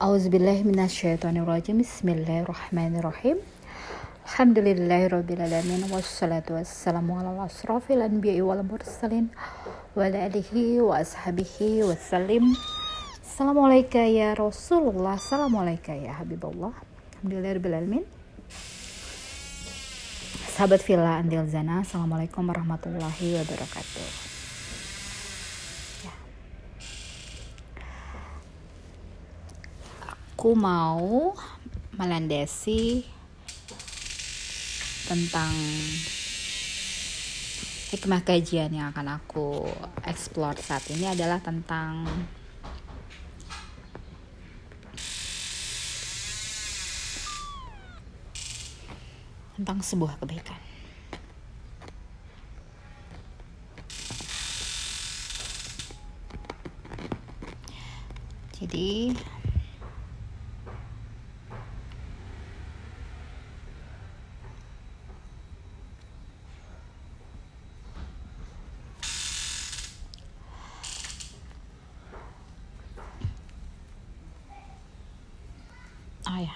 Auzubillahiminasyaitonirrajim Bismillahirrahmanirrahim. Alhamdulillahirrabbilalamin Wassalatu wassalamu ala asrafil anbiya'i wal mursalin Wa alihi wa ashabihi Assalamualaikum ya Rasulullah. Assalamualaikum ya Habibullah. Alhamdulillahirrabbilalamin Sahabat Villa Andil Zana Assalamualaikum warahmatullahi wabarakatuh aku mau melandasi tentang hikmah kajian yang akan aku explore saat ini adalah tentang tentang sebuah kebaikan. Jadi Oh ya.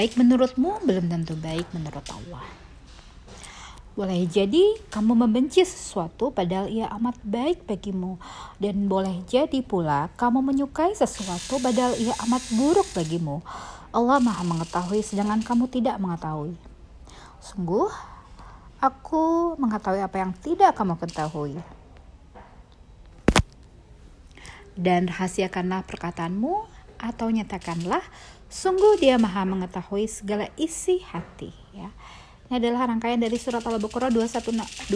Baik menurutmu belum tentu baik menurut Allah. Boleh jadi kamu membenci sesuatu padahal ia amat baik bagimu dan boleh jadi pula kamu menyukai sesuatu padahal ia amat buruk bagimu. Allah Maha mengetahui sedangkan kamu tidak mengetahui. Sungguh aku mengetahui apa yang tidak kamu ketahui. Dan rahasiakanlah perkataanmu atau nyatakanlah sungguh dia maha mengetahui segala isi hati ya ini adalah rangkaian dari surat Al-Baqarah 216,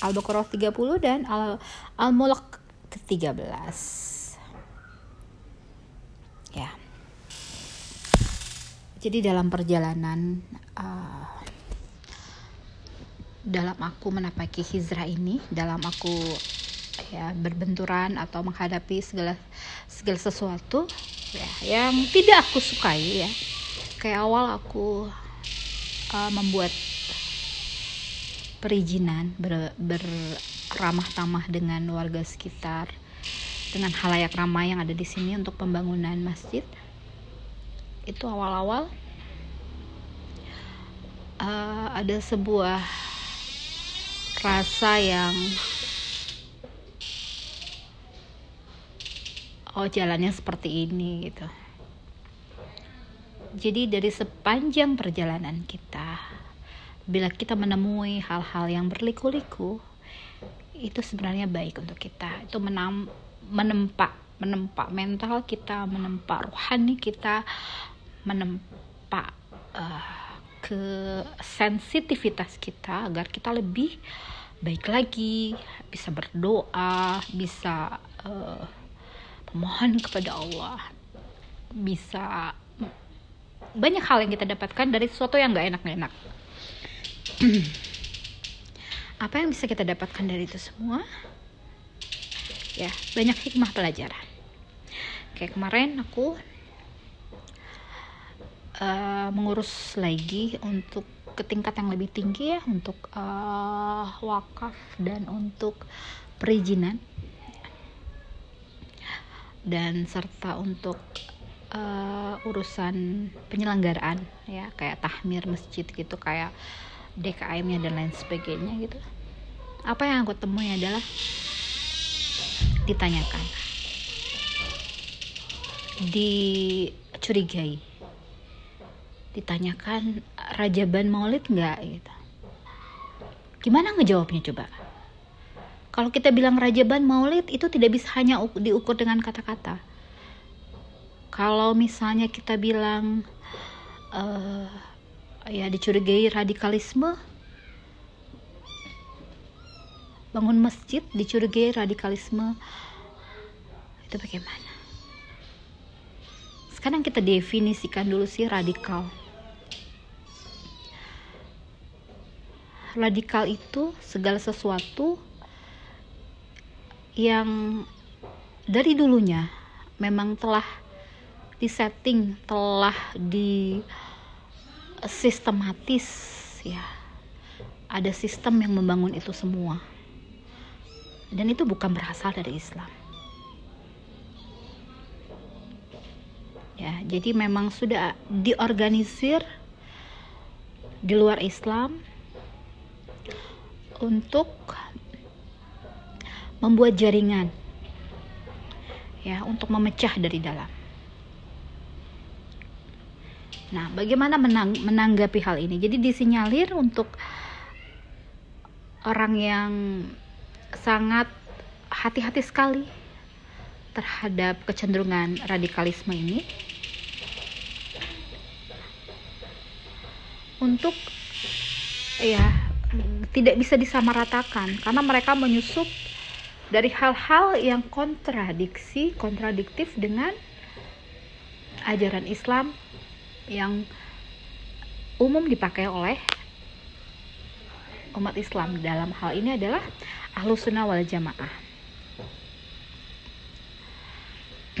Al-Baqarah 30 dan Al-Mulk ke-13. Ya. Jadi dalam perjalanan uh, dalam aku menapaki hijrah ini, dalam aku ya berbenturan atau menghadapi segala segala sesuatu ya yang tidak aku sukai ya. Kayak awal aku uh, membuat perizinan ber, berramah tamah dengan warga sekitar dengan halayak ramai yang ada di sini untuk pembangunan masjid. Itu awal-awal uh, ada sebuah rasa yang oh jalannya seperti ini gitu. Jadi dari sepanjang perjalanan kita bila kita menemui hal-hal yang berliku-liku itu sebenarnya baik untuk kita. Itu menam, menempa menempa mental kita menempa rohani kita menempa uh, ke sensitivitas kita agar kita lebih baik lagi bisa berdoa bisa uh, mohon kepada Allah. Bisa. Banyak hal yang kita dapatkan dari sesuatu yang gak enak gak enak apa yang bisa kita dapatkan dari itu semua? Ya banyak hikmah pelajaran. Kayak kemarin aku uh, mengurus lagi untuk ke tingkat yang lebih tinggi ya untuk uh, wakaf dan untuk perizinan dan serta untuk uh, urusan penyelenggaraan ya kayak tahmir masjid gitu kayak DKM-nya dan lain sebagainya gitu. Apa yang aku temui adalah ditanyakan dicurigai ditanyakan rajaban maulid nggak gitu. Gimana ngejawabnya coba kalau kita bilang rajaban maulid itu tidak bisa hanya diukur dengan kata-kata. Kalau misalnya kita bilang uh, ya dicurigai radikalisme, bangun masjid dicurigai radikalisme, itu bagaimana? Sekarang kita definisikan dulu sih radikal. Radikal itu segala sesuatu yang dari dulunya memang telah disetting, telah di sistematis ya. Ada sistem yang membangun itu semua. Dan itu bukan berasal dari Islam. ya jadi memang sudah diorganisir di luar Islam untuk membuat jaringan ya untuk memecah dari dalam. Nah, bagaimana menang menanggapi hal ini? Jadi disinyalir untuk orang yang sangat hati-hati sekali terhadap kecenderungan radikalisme ini untuk ya tidak bisa disamaratakan karena mereka menyusup dari hal-hal yang kontradiksi, kontradiktif dengan ajaran Islam yang umum dipakai oleh umat Islam. Dalam hal ini adalah ahlu sunnah wal jamaah.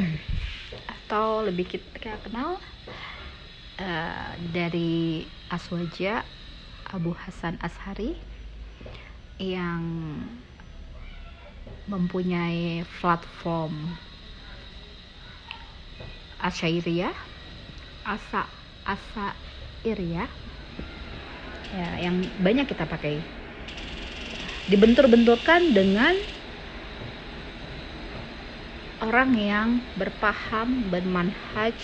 Atau lebih kita kenal uh, dari Aswaja Abu Hasan Ashari yang mempunyai platform Asyairiyah Asa Asa Iria ya yang banyak kita pakai. Dibentur-benturkan dengan orang yang berpaham bermanhaj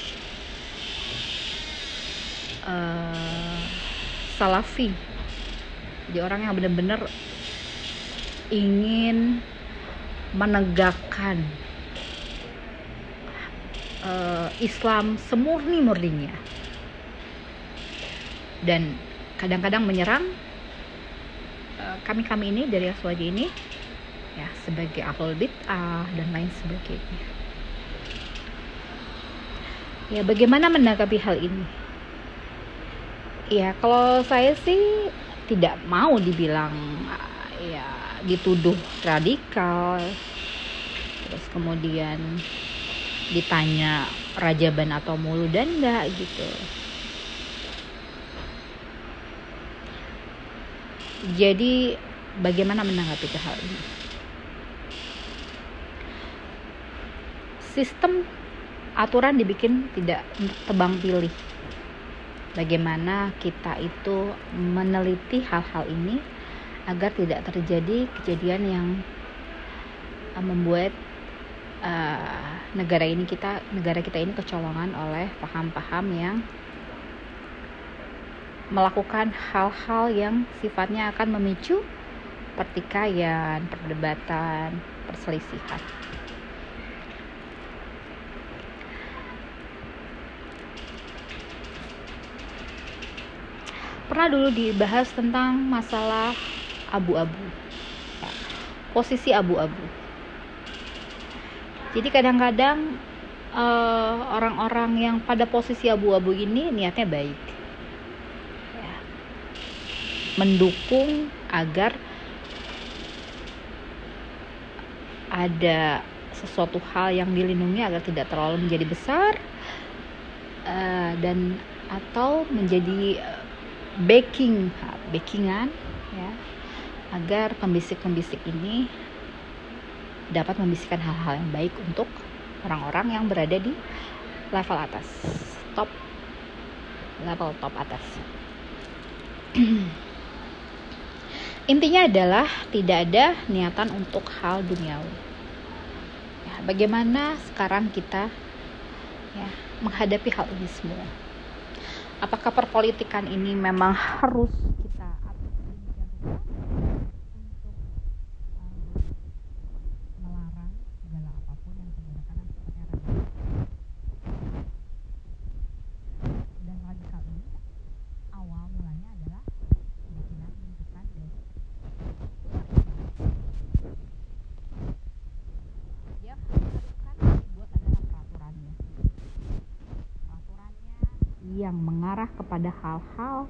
uh, salafi. Jadi orang yang benar-benar ingin menegakkan uh, Islam semurni-murninya. Dan kadang-kadang menyerang eh, kami-kami uh, ini dari Aswaji ini ya sebagai ahlul bid'ah dan lain sebagainya. Ya bagaimana menanggapi hal ini? Ya kalau saya sih tidak mau dibilang ya dituduh radikal. Terus kemudian ditanya rajaban atau mulu dan enggak gitu. Jadi bagaimana menanggapi ke hal ini? Sistem aturan dibikin tidak tebang pilih. Bagaimana kita itu meneliti hal-hal ini agar tidak terjadi kejadian yang uh, membuat uh, negara ini kita negara kita ini kecolongan oleh paham-paham yang melakukan hal-hal yang sifatnya akan memicu pertikaian, perdebatan, perselisihan. Pernah dulu dibahas tentang masalah abu-abu. Posisi abu-abu. Jadi kadang-kadang uh, orang-orang yang pada posisi abu-abu ini niatnya baik. Ya. mendukung agar ada sesuatu hal yang dilindungi agar tidak terlalu menjadi besar uh, dan atau menjadi uh, backing backingan ya agar pembisik-pembisik ini dapat membisikkan hal-hal yang baik untuk orang-orang yang berada di level atas, top level top atas. Intinya adalah tidak ada niatan untuk hal duniawi. Ya, bagaimana sekarang kita ya, menghadapi hal ini semua? Apakah perpolitikan ini memang harus yang mengarah kepada hal-hal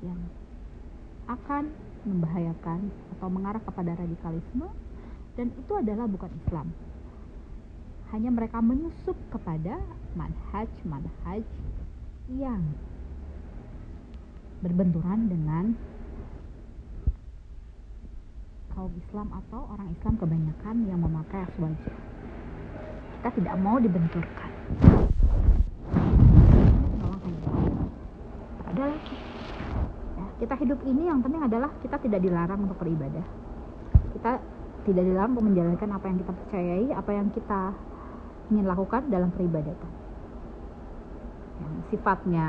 yang akan membahayakan atau mengarah kepada radikalisme dan itu adalah bukan Islam. Hanya mereka menyusup kepada manhaj-manhaj yang berbenturan dengan kaum Islam atau orang Islam kebanyakan yang memakai aswaja. Kita tidak mau dibenturkan. Ada. Ya, kita hidup ini yang penting adalah kita tidak dilarang untuk beribadah. Kita tidak dilarang untuk menjalankan apa yang kita percayai apa yang kita ingin lakukan dalam peribadatan. Yang sifatnya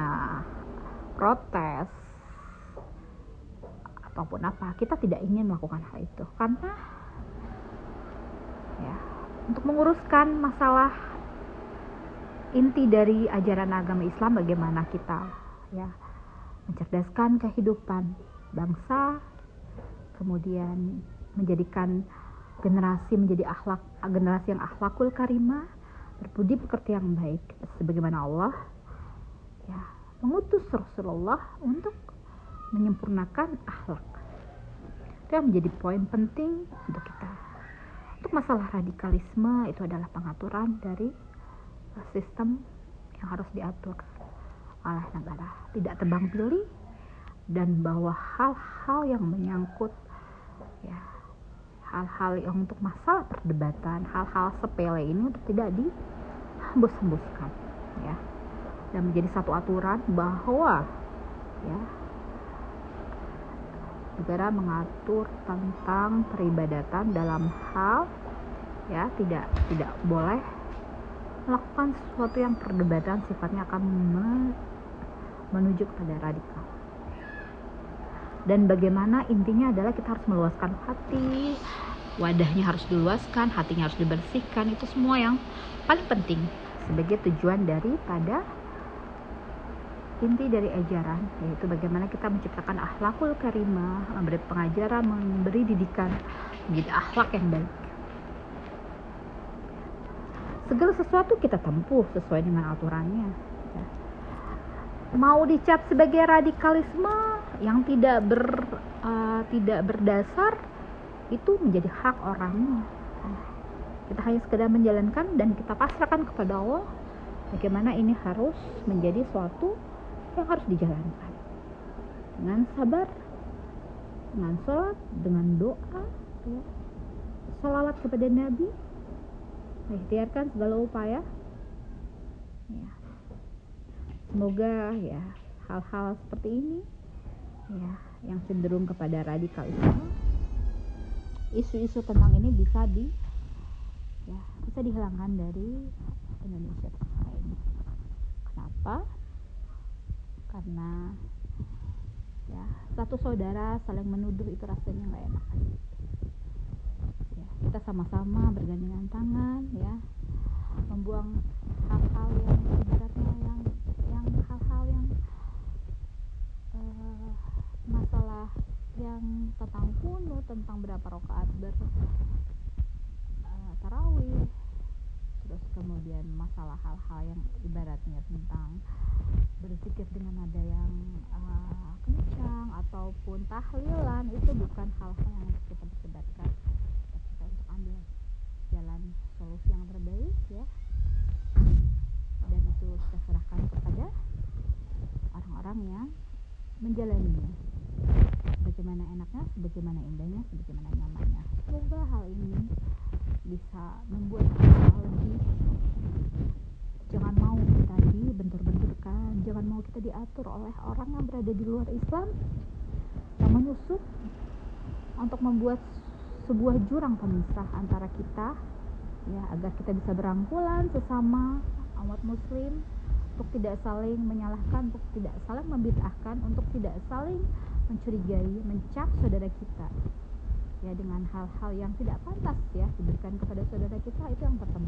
protes ataupun apa kita tidak ingin melakukan hal itu. Karena ya untuk menguruskan masalah inti dari ajaran agama Islam bagaimana kita ya mencerdaskan kehidupan bangsa kemudian menjadikan generasi menjadi akhlak generasi yang akhlakul karimah berbudi pekerti yang baik sebagaimana Allah. Ya mengutus Rasulullah untuk menyempurnakan akhlak. Itu yang menjadi poin penting untuk kita. Untuk masalah radikalisme itu adalah pengaturan dari sistem yang harus diatur oleh negara tidak tebang pilih dan bahwa hal-hal yang menyangkut ya hal-hal yang untuk masalah perdebatan hal-hal sepele ini untuk tidak dihembus-hembuskan ya. Dan menjadi satu aturan bahwa ya negara mengatur tentang peribadatan dalam hal ya tidak tidak boleh melakukan sesuatu yang perdebatan sifatnya akan menuju kepada radikal dan bagaimana intinya adalah kita harus meluaskan hati wadahnya harus diluaskan hatinya harus dibersihkan itu semua yang paling penting sebagai tujuan daripada inti dari ajaran yaitu bagaimana kita menciptakan akhlakul karimah memberi pengajaran memberi didikan menjadi akhlak yang baik segala sesuatu kita tempuh sesuai dengan aturannya ya. Mau dicap sebagai radikalisme yang tidak ber uh, tidak berdasar itu menjadi hak orangnya kita hanya sekedar menjalankan dan kita pasrahkan kepada Allah bagaimana ini harus menjadi suatu yang harus dijalankan. Dengan sabar dengan sholat dengan doa ya. salawat kepada Nabi ikhtiarkan segala upaya. Ya semoga ya hal-hal seperti ini ya yang cenderung kepada radikalisme isu-isu tentang ini bisa di ya bisa dihilangkan dari Indonesia ini kenapa? Karena ya satu saudara saling menuduh itu rasanya nggak enak. Ya kita sama-sama bergandengan tangan ya membuang hal-hal yang ibaratnya yang yang hal-hal yang uh, masalah yang tentang kuno tentang berapa rakaat ber uh, tarawih. Terus kemudian masalah hal-hal yang ibaratnya tentang berzikir dengan nada yang uh, kencang ataupun tahlilan itu bukan hal-hal yang kita perdebatkan. Kita untuk ambil jalan solusi yang terbaik ya. Dan itu kita serahkan kepada orang-orang yang menjalaninya. Bagaimana enaknya sebagaimana indahnya sebagaimana nyamannya semoga hal ini bisa membuat kita lebih jangan mau kita dibentur-benturkan jangan mau kita diatur oleh orang yang berada di luar Islam yang menusuk untuk membuat sebuah jurang pemisah antara kita ya agar kita bisa berangkulan sesama umat muslim untuk tidak saling menyalahkan untuk tidak saling membid'ahkan untuk tidak saling mencurigai mencap saudara kita ya dengan hal-hal yang tidak pantas ya diberikan kepada saudara kita itu yang pertama